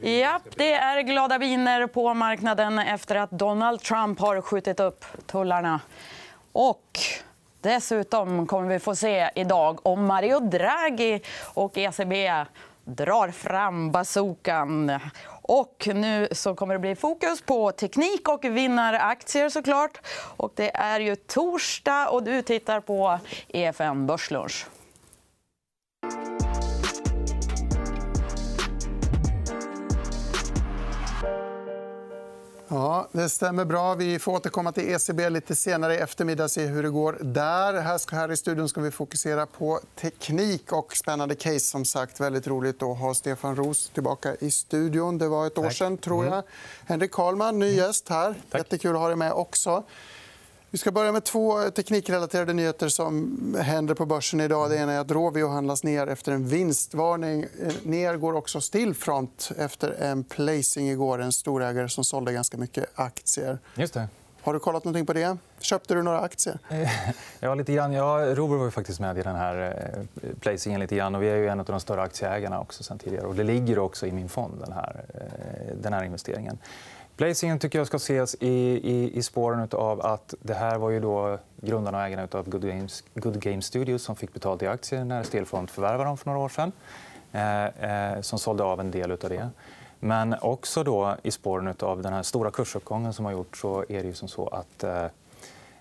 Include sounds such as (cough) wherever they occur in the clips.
Ja, det är glada viner på marknaden efter att Donald Trump har skjutit upp tullarna. Och dessutom kommer vi få se idag om Mario Draghi och ECB drar fram bazookan. Och nu så kommer det bli fokus på teknik och vinnaraktier. såklart. Och det är ju torsdag, och du tittar på EFN Börslunch. Ja, det stämmer bra. Vi får återkomma till ECB lite senare i eftermiddag och se hur det går där. Här i studion ska vi fokusera på teknik och spännande case. som sagt. Väldigt roligt att ha Stefan Roos tillbaka i studion. Det var ett år sen, tror jag. Mm. Henrik Karlman, ny gäst här. Jättekul att ha dig med också. Vi ska börja med två teknikrelaterade nyheter som händer på börsen idag. Det ena är att Rovio handlas ner efter en vinstvarning. Ner går också Stillfront efter en placing igår. En storägare som sålde ganska mycket aktier. Just det. Har du kollat någonting på det? Köpte du några aktier? (laughs) Ja, lite grann. Ja, Robur var faktiskt med i den här eh, placingen. Lite grann. Och vi är ju en av de större aktieägarna också sen tidigare. Och det ligger också i min fond, den här, eh, den här investeringen. Placingen tycker jag ska ses i, i, i spåren av att det här var ju då grundarna och ägarna av Good Games, Good Game Studios som fick betalt i aktier när Stillfront förvärvade dem för några år sedan. Eh, eh, som sålde av en del av det. Men också då i spåren av den här stora kursuppgången som har gjort så är det ju som så att eh,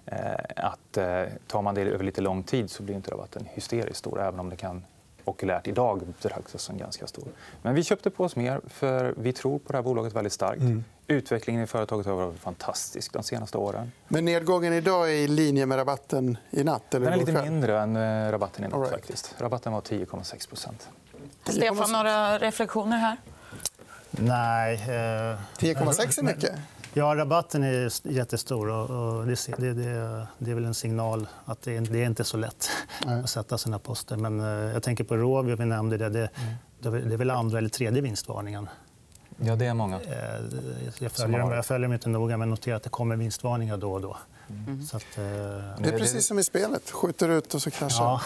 eh, att eh, tar man det över lite lång tid så blir inte rabatten hysteriskt stor även om det kan okulärt idag betraktas som ganska stor. Men vi köpte på oss mer för vi tror på det här bolaget väldigt starkt. Mm. Utvecklingen i företaget har varit fantastisk de senaste åren. Men nedgången idag är i linje med rabatten i natt? Eller Den är lite mindre än eh, rabatten i natt. Right. Faktiskt. Rabatten var 10,6% Stefan, några reflektioner här? Nej. Eh... 10,6 är mycket. Ja, rabatten är jättestor. Och det, det, det, det är väl en signal att det, det är inte är så lätt att sätta sina poster. Men eh, jag tänker på Rovio, vi nämnde det. Det, mm. det är väl andra eller tredje vinstvarningen. Ja, det är många. Eh, jag följer, jag följer dem inte noga, men noterar att det kommer vinstvarningar då och då. Mm. Att, eh... Det är precis som i spelet. Skjuter ut och så kraschar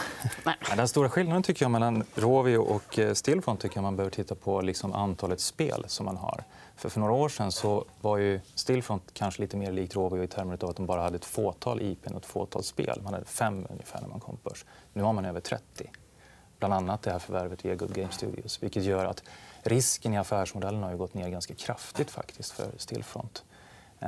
ja. (laughs) Den stora skillnaden tycker jag, mellan Rovio och eh, Stillfront tycker jag man behöver titta på liksom antalet spel som man har. För, för några år sen så var ju Stillfront kanske lite mer likt Rovio i termer av att de bara hade ett fåtal IP och ett fåtal spel. Man hade fem ungefär när man kom på börs. Nu har man över 30. Bland annat det här förvärvet via Good Game Studios. Vilket gör att risken i affärsmodellen har gått ner ganska kraftigt faktiskt för Stillfront. Eh,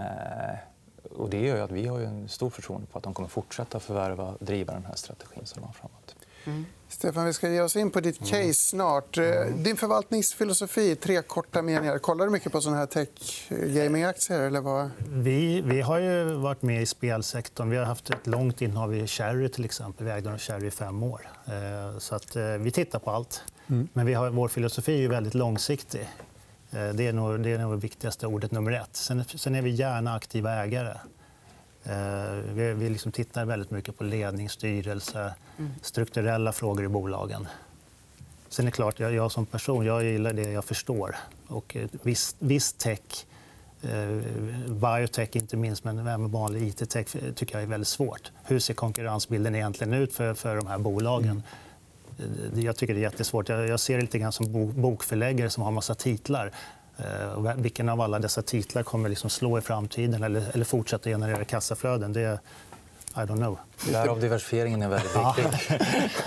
och det gör att vi har en stor förtroende på att de kommer fortsätta förvärva och driva den här strategin som de har framåt. Mm. Stefan, vi ska ge oss in på ditt mm. case snart. Mm. Din förvaltningsfilosofi, tre korta meningar. Kollar du mycket på såna här tech-gaming-aktier? Eller vad? Vi, vi har ju varit med i spelsektorn. Vi har haft ett långt innehav i Cherry. Till exempel. Vi ägde Cherry i fem år. Eh, så att, eh, vi tittar på allt. Mm. Men vi har, vår filosofi är väldigt långsiktig. Det är, nog, det är nog det viktigaste ordet nummer ett. Sen, sen är vi gärna aktiva ägare. Eh, vi, vi liksom tittar väldigt mycket på ledning, styrelse, mm. strukturella frågor i bolagen. Sen är det klart, jag, jag som person jag gillar det jag förstår. Och eh, viss, viss tech, eh, biotech inte minst, men även vanlig it-tech tycker jag är väldigt svårt. Hur ser konkurrensbilden egentligen ut för, för de här bolagen? Jag tycker det är jättesvårt. Jag, jag ser det lite grann som bokförläggare som har massa titlar. Eh, vilken av alla dessa titlar kommer liksom slå i framtiden eller, eller fortsätta generera kassaflöden? Det, I don't know. Därav diversifieringen är väldigt viktig.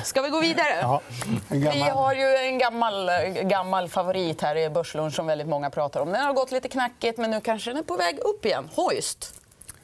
Ska vi gå vidare? Ja. Vi har ju en gammal, gammal favorit här i Börslunch som väldigt många pratar om. Den har gått lite knackigt, men nu kanske den är på väg upp igen. Hoist.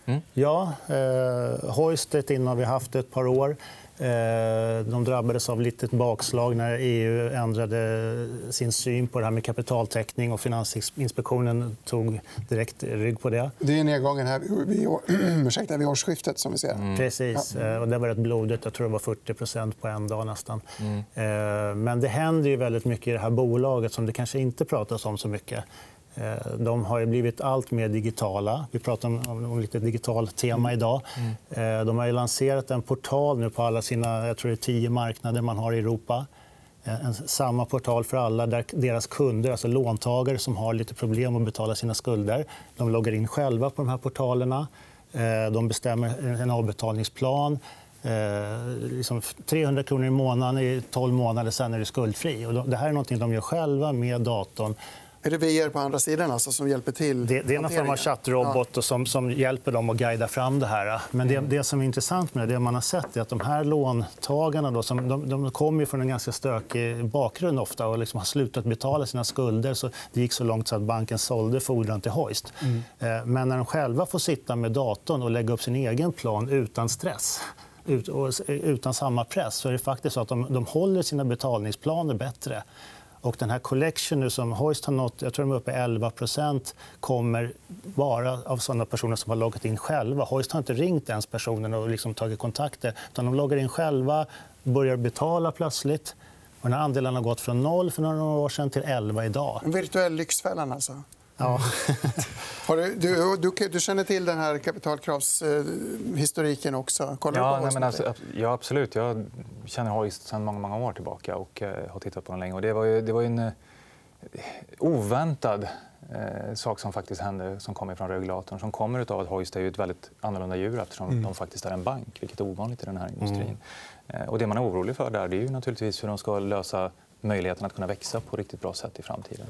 Mm. Ja, eh, Hoist är ett innehav vi haft ett par år. Eh, de drabbades av ett bakslag när EU ändrade sin syn på det här med kapitaltäckning. och Finansinspektionen tog direkt rygg på det. Det är nedgången här vid, (clears throat) ursäkta, vid årsskiftet. som vi ser. Mm. Precis. Ja. Eh, och det var rätt blodigt. Jag tror det var 40% på en dag. nästan. Mm. Eh, men det händer ju väldigt mycket i det här bolaget som det kanske inte pratas om så mycket. Eh, de har blivit allt mer digitala. Vi pratar om, lite digitalt tema idag. Mm. Eh, de har lanserat en portal nu på alla sina jag tror det är tio marknader man har i Europa. Eh, en, samma portal för alla där deras kunder, alltså låntagare som har lite problem att betala sina skulder, de loggar in själva på de här portalerna. De bestämmer en avbetalningsplan. Eh, liksom 300 kronor i månaden i 12 månader, sen är du skuldfri. Och det här är något de gör själva med datorn. VR på andra sidan alltså, som hjälper till? Det, det är någon form av chattrobot som, som hjälper dem att guida fram det här. Men det, mm. det som är intressant med det, det man har sett är att de här låntagarna då, som, de, de kommer från en ganska stökig bakgrund ofta och liksom har slutat betala sina skulder. Så det gick så långt så att banken sålde fordran till Hoist. Mm. Eh, men när de själva får sitta med datorn och lägga upp sin egen plan utan stress utan samma press så är det faktiskt så att de, de håller sina betalningsplaner bättre. Och den här collection som Hoist har nått, jag tror de är uppe i 11% kommer bara av såna personer som har loggat in själva. Hoist har inte ringt ens personen och liksom tagit kontakter. Utan de loggar in själva, börjar betala plötsligt. Och den här andelen har gått från 0 för några år sedan till 11 idag. En virtuell Lyxfällan, alltså? Ja. (laughs) Du, du, du, du, känner till den här kapitalkravshistoriken också? Kollar ja, nej, men alltså, ja, absolut. Jag känner Hoist sedan många, många år tillbaka och eh, har tittat på den länge. Och det, var ju, det var en eh, oväntad eh, sak som faktiskt hände som kommer från regulatorn. Som kommer av att Hoist är ett väldigt annorlunda djur eftersom mm. de faktiskt är en bank, vilket är ovanligt i den här industrin. Mm. Och det man är orolig för där det är ju naturligtvis hur de ska lösa möjligheten att kunna växa på ett riktigt bra sätt i framtiden.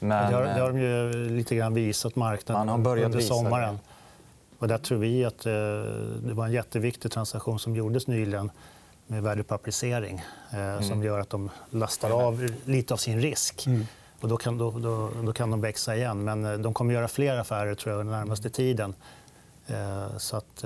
Eh, men, det, har, det har de ju lite grann visat marknaden man har under sommaren. Och där tror vi att eh, det var en jätteviktig transaktion som gjordes nyligen med värdepapperisering eh, mm. som gör att de lastar av lite av sin risk. Mm. Och då, kan, då, då, då, kan de växa igen. Men eh, de kommer göra fler affärer tror jag, den närmaste tiden. Så att,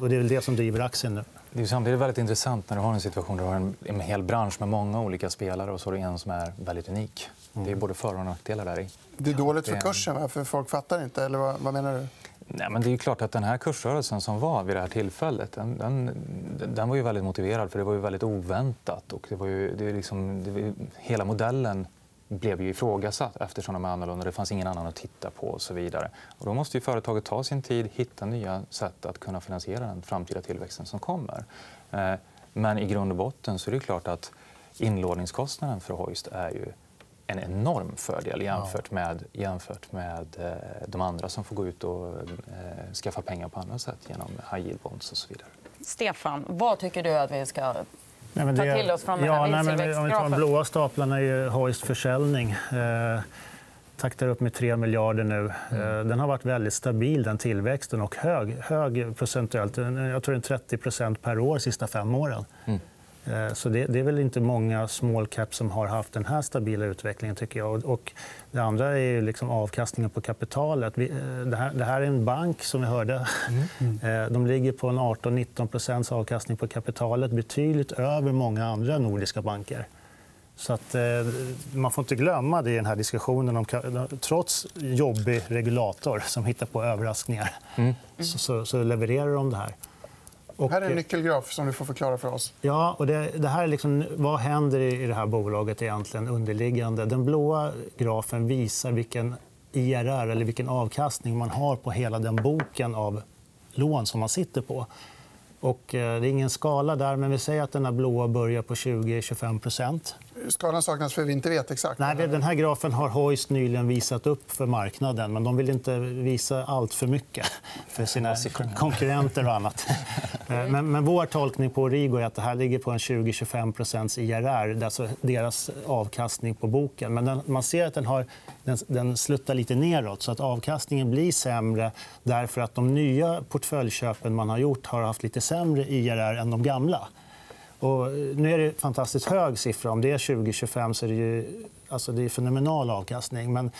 och det är väl det som driver aktien nu. Det är samtidigt väldigt intressant när du har en situation där du har en, en hel bransch med många olika spelare och så har du en som är väldigt unik. Det är både för och nackdelar där i. Det är dåligt för kursen, för folk fattar inte. Eller vad, vad menar du? Nej, men det är klart att den här kursrörelsen som var vid det här tillfället den, den, den var ju väldigt motiverad. för Det var ju väldigt oväntat. Och det var ju, det är liksom, det var, hela modellen blev ju ifrågasatt eftersom de är annorlunda. Det fanns ingen annan att titta på. och så vidare. Och då måste ju företaget ta sin tid hitta nya sätt att kunna finansiera den framtida tillväxten som kommer. Eh, men i grund och botten så är det klart att inlåningskostnaden för Hoist är ju en enorm fördel jämfört med, jämfört med eh, de andra som får gå ut och eh, skaffa pengar på andra sätt genom high yield bonds och så vidare. Stefan, vad tycker du att vi ska nej, det... ta till oss från den här ja, nej, Om vi tar de blåa staplarna är Hoist försäljning. Eh, taktar upp med 3 miljarder nu. Mm. Eh, den har varit väldigt stabil, den tillväxten, och hög, hög procentuellt. Jag tror det är 30% per år de sista fem åren. Mm. Eh, så det, det, är väl inte många small cap som har haft den här stabila utvecklingen. tycker jag. Och det andra är liksom avkastningen på kapitalet. Eh, det här, det här, är en bank, som vi hörde. Mm. Mm. (laughs) De ligger på en 18-19% avkastning på kapitalet. Betydligt över många andra nordiska banker. Så att, man får inte glömma det i den här diskussionen. Om, trots jobbig regulator som hittar på överraskningar mm. så, så, så levererar de det här. Och, här är en nyckelgraf som du får förklara för oss. Ja, och det, det här är liksom, vad händer i det här bolaget egentligen underliggande? Den blåa grafen visar vilken IRR, eller vilken avkastning man har på hela den boken av lån som man sitter på. Och, eh, det är ingen skala där, men vi säger att den här blåa börjar på 20-25 Skalan saknas för vi inte vet exakt. Nej, den här grafen har Hoist nyligen visat upp för marknaden. Men de vill inte visa allt för mycket för sina konkurrenter och annat. Eh, men, men vår tolkning på Origo är att det här ligger på en 20-25% IRR. Alltså deras avkastning på boken. Men den, man ser att den, har, den, den sluttar lite neråt. Så att avkastningen blir sämre därför att de nya portföljköpen man har gjort har haft lite sämre IRR än de gamla. Och nu är det fantastiskt hög siffra. Om det är 2025 så är det, ju, alltså det är fenomenal avkastning. Men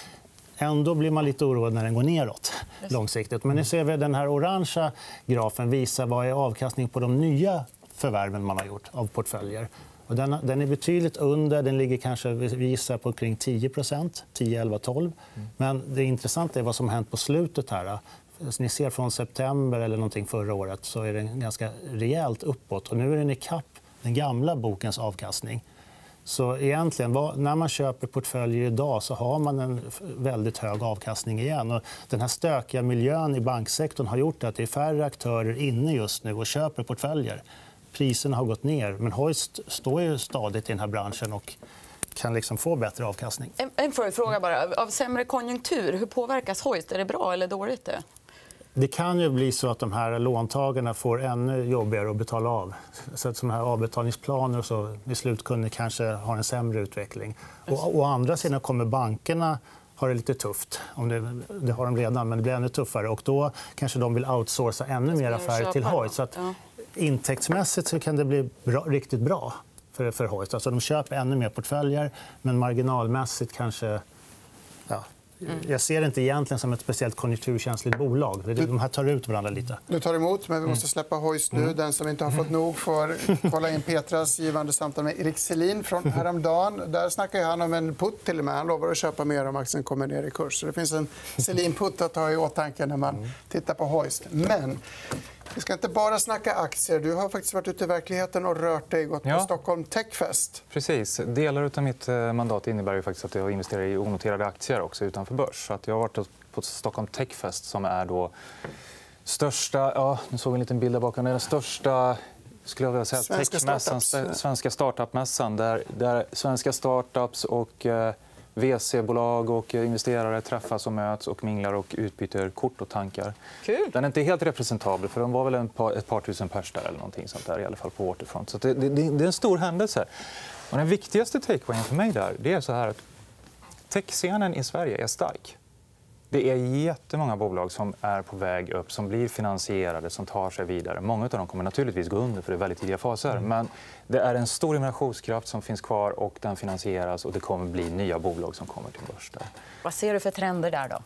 ändå blir man lite oroad när den går neråt långsiktigt. Men nu ser vi den här orangea grafen visar vad är avkastning på de nya förvärven man har gjort av portföljer. Och den, den är betydligt under. Den ligger kanske visar på kring 10 10, 11, 12. Men det intressanta är vad som har hänt på slutet. här. Ni ser från september eller någonting förra året så är den ganska rejält uppåt. Och nu är den i kapp den gamla bokens avkastning. Så egentligen, när man köper portföljer idag så har man en väldigt hög avkastning igen. Och den här stökiga miljön i banksektorn har gjort att det är färre aktörer inne just nu och köper portföljer. Priserna har gått ner, men Hoist står ju stadigt i den här branschen och kan liksom få bättre avkastning. En, en fråga bara. Av sämre konjunktur, hur påverkas Hoist? Är det bra eller dåligt? Det? Det kan ju bli så att de här låntagarna får ännu jobbigare att betala av. Så att här avbetalningsplaner och så, i slutkunden kanske har en sämre utveckling. Och, å andra sidan kommer bankerna ha det lite tufft. Om det, det har de redan, men det blir ännu tuffare. Och då kanske de vill outsourca ännu mer affärer till Hoist. Så att intäktsmässigt så kan det bli bra, riktigt bra för, för Hoist. Alltså de köper ännu mer portföljer, men marginalmässigt kanske ja. Jag ser det inte egentligen som ett speciellt konjunkturkänsligt bolag. De här tar ut varandra lite. Du tar emot, men vi måste mm. släppa Hoist nu. Mm. Den som inte har fått nog får (laughs) kolla in Petras givande samtal med Erik Selin från häromdagen. Där snackar han om en putt. Till och med. Han lovar att köpa mer om aktien kommer ner i kurs. Så det finns en Selin-putt att ha i åtanke när man tittar på Hoist. Men vi ska inte bara snacka aktier. Du har faktiskt varit ute i verkligheten och rört dig. gått på ja. Stockholm Techfest. Precis. Delar av mitt eh, mandat innebär ju faktiskt att jag investerar i onoterade aktier också utanför börs. Så att jag har varit på Stockholm Techfest som är då största... Ja, nu såg vi en liten bild där bakom. Den största skulle jag vilja säga, svenska startups. Svenska startup-mässan där, där svenska startups och eh, VC-bolag och investerare träffas och möts och minglar och utbyter kort och tankar. Kul. Den är inte helt representabel, för de var väl ett par, ett par tusen pers där, eller någonting sånt där, i alla fall på Waterfront. Så det, det, det är en stor händelse. Och den viktigaste takeawayen för mig där, det är så här att techscenen i Sverige är stark. Det är jättemånga bolag som är på väg upp, som blir finansierade, som tar sig vidare. Många av dem kommer naturligtvis gå under för det är väldigt tidiga faser. Mm. Men det är en stor innovationskraft som finns kvar och den finansieras och det kommer bli nya bolag som kommer till börs. Där. Vad ser du för trender där? då?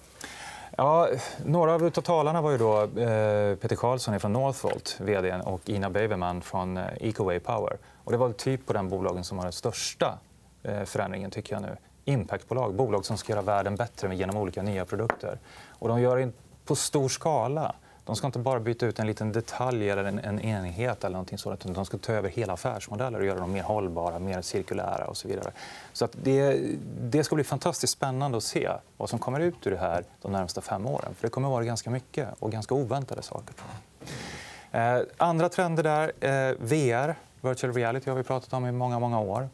Ja, några av talarna var ju då eh, Peter Karlsson från Northvolt, vd, och Ina Baverman från eh, Ecoway Power. Och det var typ på den bolagen som har den största eh, förändringen. tycker jag nu impactbolag, bolag som ska göra världen bättre genom olika nya produkter. Och de gör det på stor skala. De ska inte bara byta ut en liten detalj eller en, en enhet. eller någonting sådant, utan De ska ta över hela affärsmodeller och göra dem mer hållbara, mer cirkulära och så vidare. Så att det, det ska bli fantastiskt spännande att se vad som kommer ut ur det här de närmaste fem åren. För Det kommer att vara ganska mycket och ganska oväntade saker. Eh, andra trender där. Eh, VR, virtual reality, har vi pratat om i många, många år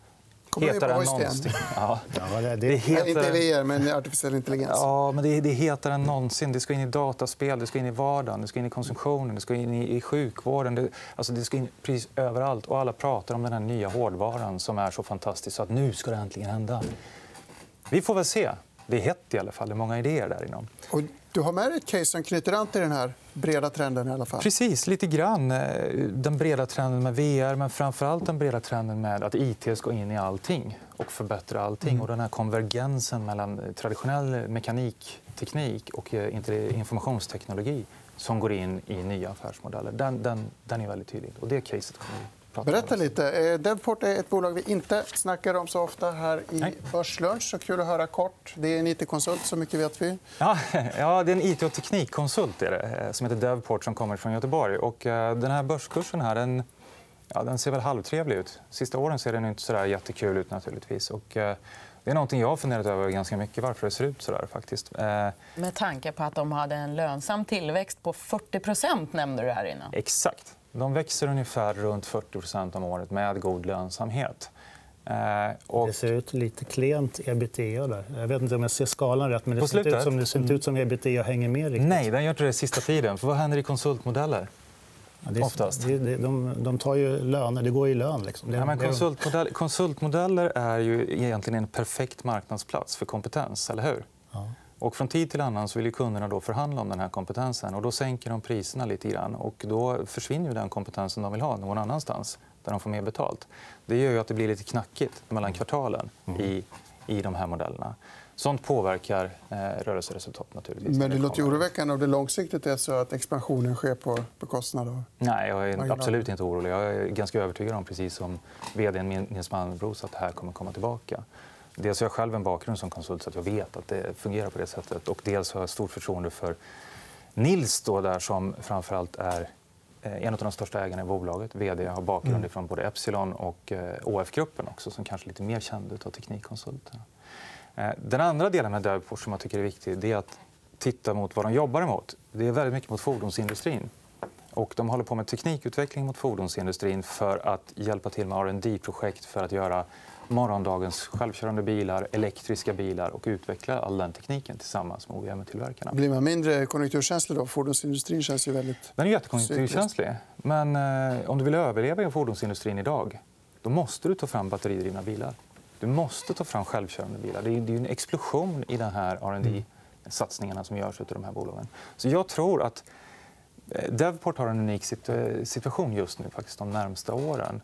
hetare än någonsin. (laughs) Ja. Ja, det, heter... Inte VR, men artificiell intelligens. Ja, men det, det är hetare än någonsin. Det ska in i dataspel, det ska in i vardagen, det ska in i konsumtionen, det ska in i, i sjukvården. Det, alltså det ska in precis överallt. Och alla pratar om den här nya hårdvaran som är så fantastisk. Så att nu ska det äntligen hända. Vi får väl se. Det är hett i alla fall. Det är många idéer där inom. Och du har med dig ett case som knyter an till den här breda trenden. i alla fall. Precis, lite grann. Eh, den breda trenden med VR men framför den breda trenden med att it ska in i allting och förbättra allting. Mm. Och den här konvergensen mellan traditionell mekanikteknik och eh, informationsteknologi som går in i nya affärsmodeller. Den, den, den är väldigt tydlig. Och det caset kommer vi Berätta lite. Eh, Devport är ett bolag vi inte snackar om så ofta här i Nej. Börslunch. Så kul att höra kort. Det är en it-konsult, så mycket vet vi. Ja, (laughs) ja det är en it och teknikkonsult är det, eh, som heter Devport som kommer från Göteborg. Och, eh, den här börskursen här, den, ja, den ser väl halvtrevlig ut. Sista åren ser den inte så där jättekul ut. naturligtvis. Och, det är något jag har funderat över ganska mycket varför det ser ut så där. Faktiskt. Med tanke på att de hade en lönsam tillväxt på 40% nämnde du här innan. Exakt. De växer ungefär runt 40% om året med god lönsamhet. Eh, och... Det ser ut lite klent ebitda där. Jag vet inte om jag ser skalan rätt, men det ser ut som, det ser inte ut som ebitda hänger med. Riktigt. Nej, den gör inte det sista tiden. För vad händer i konsultmodeller? Ja, det är, Oftast. Det, det, de, de tar ju löner. Det går i lön. Liksom. Det, ja, men konsultmodell, konsultmodeller är ju egentligen en perfekt marknadsplats för kompetens. eller hur? Ja. Och från tid till annan så vill kunderna då förhandla om den här kompetensen. och Då sänker de priserna lite grann. Och då försvinner den kompetensen de vill ha någon annanstans där de får mer betalt. Det gör att det blir lite knackigt mellan kvartalen mm. i, i de här modellerna. Sånt påverkar eh, rörelseresultat. Naturligtvis. Men det låter oroväckande om det långsiktigt är så att expansionen sker på bekostnad av Nej, jag är absolut inte orolig. Jag är ganska övertygad om, precis som vd Nils Malmros, att det här kommer komma tillbaka. Dels har jag själv en bakgrund som konsult så att jag vet att det fungerar på det sättet. Och dels har jag stort förtroende för Nils då, där som framförallt är eh, en av de största ägarna i bolaget. vd har bakgrund mm. från både Epsilon och eh, OF-gruppen också, som kanske är lite mer känd av teknikkonsulterna. Eh, den andra delen med Devport som jag tycker är viktig det är att titta mot vad de jobbar emot. Det är väldigt mycket mot fordonsindustrin. Och de håller på med teknikutveckling mot fordonsindustrin för att hjälpa till med rd projekt för att göra morgondagens självkörande bilar, elektriska bilar och utveckla all den tekniken tillsammans med OEM-tillverkarna. Blir man mindre konjunkturkänslig då? Fordonsindustrin känns ju väldigt... Den är jättekonjunkturkänslig. Men eh, om du vill överleva i fordonsindustrin idag då måste du ta fram batteridrivna bilar. Du måste ta fram självkörande bilar. Det är en explosion i de här rd satsningarna som görs av de här bolagen. Så jag tror att eh, Devport har en unik situation just nu faktiskt de närmsta åren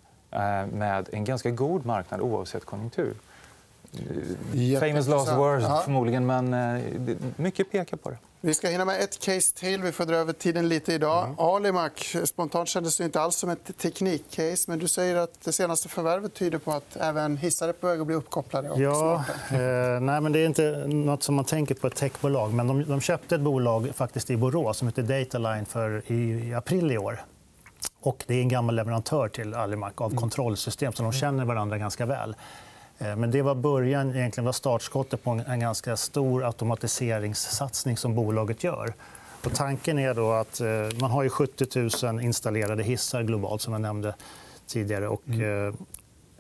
med en ganska god marknad oavsett konjunktur. Famous last words, förmodligen, men eh, mycket pekar på det. Vi ska hinna med ett case till. Vi får dra över tiden lite idag. Mm. Alimak spontant kändes det inte alls som ett teknikcase. Men du säger att det senaste förvärvet tyder på att även hissar är på väg att bli uppkopplade. Ja, eh, nej, men det är inte nåt som man tänker på ett techbolag. Men de, de köpte ett bolag faktiskt i Borås som heter Dataline för i april i år. Och det är en gammal leverantör till Alimak av mm. kontrollsystem, så de känner varandra ganska väl. Eh, men det var början, egentligen var startskottet på en ganska stor automatiseringssatsning som bolaget gör. Och tanken är då att eh, man har 70 000 installerade hissar globalt, som jag nämnde tidigare. Och mm. Eh,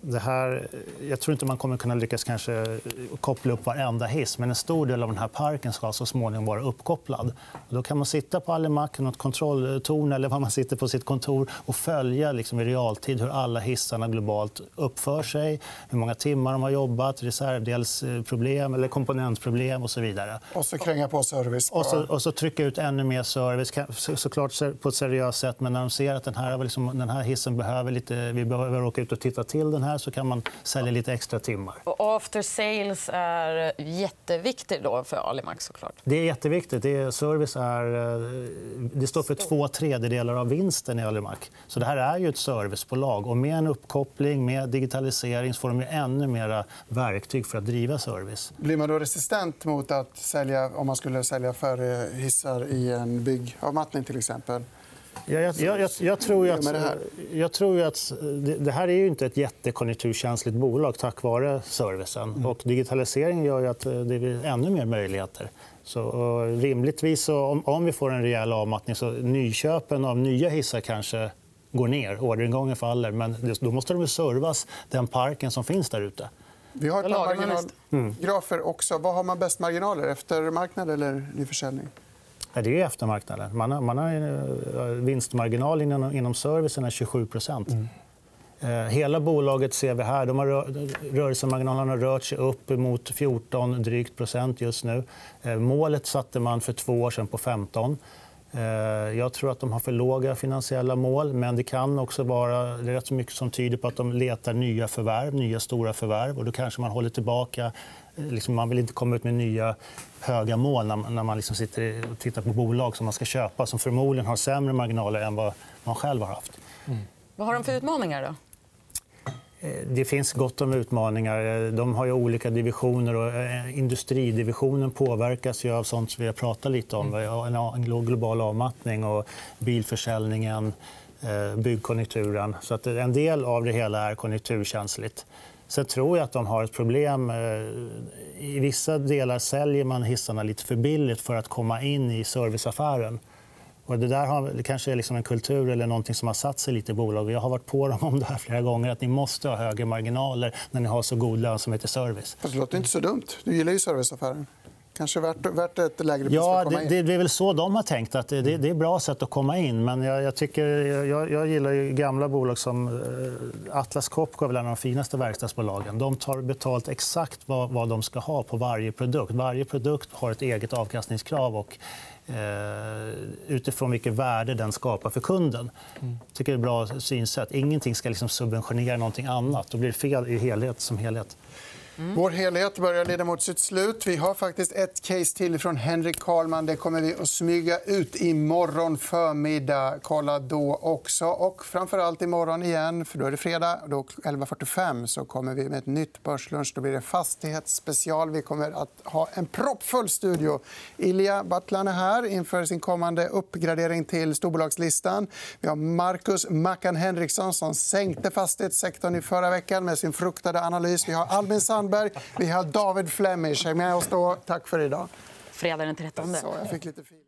det här, jag tror inte man kommer kunna lyckas kanske koppla upp varenda hiss men en stor del av den här parken ska så småningom vara uppkopplad. Då kan man sitta på Alimak, något kontrolltorn eller var man sitter på sitt kontor och följa liksom, i realtid hur alla hissarna globalt uppför sig, hur många timmar de har jobbat, reservdelsproblem eller komponentproblem och så vidare. Och så kränga på service. Och, så, och så trycka ut ännu mer service, såklart på ett seriöst sätt. Men när de ser att den här, liksom, den här hissen behöver lite, vi behöver åka ut och titta till den här här så kan man sälja lite extra timmar. Och after sales är jätteviktigt då för Alimax. Såklart. Det är jätteviktigt. Det är, service är, eh, det står för två tredjedelar av vinsten i Alimax. Så det här är ju ett servicebolag. Och med en uppkoppling med digitalisering så får de ju ännu mer verktyg för att driva service. Blir man då resistent mot att sälja, om man skulle sälja färre hissar i en byggavmattning till exempel? Ja, jag, jag, jag, tror att, jag tror att det här är ju inte ett jättekonjunkturkänsligt bolag tack vare servicen. Mm. Och digitaliseringen gör att det blir ännu mer möjligheter. Så, rimligtvis, så, om, om, vi får en rejäl avmattning så nyköpen av nya hissar kanske går ner. Orderingången faller. Men då måste de servas den parken som finns där ute. Vi har ett par marginalgrafer också. Vad har man bäst marginaler? Efter marknad eller nyförsäljning? Det är eftermarknaden. Man har, man har eh, vinstmarginal inom, inom servicen är 27 mm. Eh, hela bolaget ser vi här. De har, rörelsemarginalen har rört sig upp mot 14 drygt procent just nu. Eh, målet satte man för två år sedan på 15. Jag tror att de har för låga finansiella mål. Men det kan också vara det är rätt så mycket som tyder på att de letar nya förvärv, nya stora förvärv. Och då kanske man håller tillbaka liksom, man vill inte komma ut med nya höga mål när, när man liksom sitter och tittar på bolag som man ska köpa som förmodligen har sämre marginaler än vad man själv har haft. Mm. Vad har de för utmaningar? då? Eh, det finns gott om utmaningar. De har olika divisioner. Och eh, industridivisionen påverkas ju av sånt som vi har pratat lite om. Mm. En global avmattning och bilförsäljningen, eh, byggkonjunkturen. Så att en del av det hela är konjunkturkänsligt. Sen tror jag att de har ett problem. Eh, I vissa delar säljer man hissarna lite för billigt för att komma in i serviceaffären. Och det där har, det kanske är liksom en kultur eller någonting som har satt sig lite i bolag. Jag har varit på dem om det här flera gånger. att Ni måste ha högre marginaler när ni har så god lönsamhet i service. det låter inte så dumt. Du gillar ju serviceaffären. Kanske värt, värt ett lägre pris ja, att komma in. Det, det är väl så de har tänkt. att Det, det är ett bra sätt att komma in. Men jag, jag tycker, jag, jag, gillar ju gamla bolag som eh, Atlas Copco är en av de finaste verkstadsbolagen. De tar betalt exakt vad, vad de ska ha på varje produkt. Varje produkt har ett eget avkastningskrav. Och, eh, utifrån vilket värde den skapar för kunden. Mm. Jag tycker det är ett bra synsätt. Ingenting ska liksom subventionera någonting annat. Då blir det fel i helhet, som helhet. Mm. Vår helhet börjar leda mot sitt slut. Vi har faktiskt ett case till från Henrik Karlman. Det kommer vi att smyga ut imorgon förmiddag. Kolla då också. Och framför allt imorgon igen, för då är det fredag. Då 11.45 så kommer vi med ett nytt Börslunch. Då blir det fastighetsspecial. Vi kommer att ha en proppfull studio. Ilja Battlan är här inför sin kommande uppgradering till storbolagslistan. Vi har Marcus Mackan Henriksson som sänkte fastighetssektorn i förra veckan med sin fruktade analys. Vi har Albin Sand Sandberg. Vi har David Flemish. Häng med oss då. Tack för idag. Fredag den 13. Så, jag fick lite fil.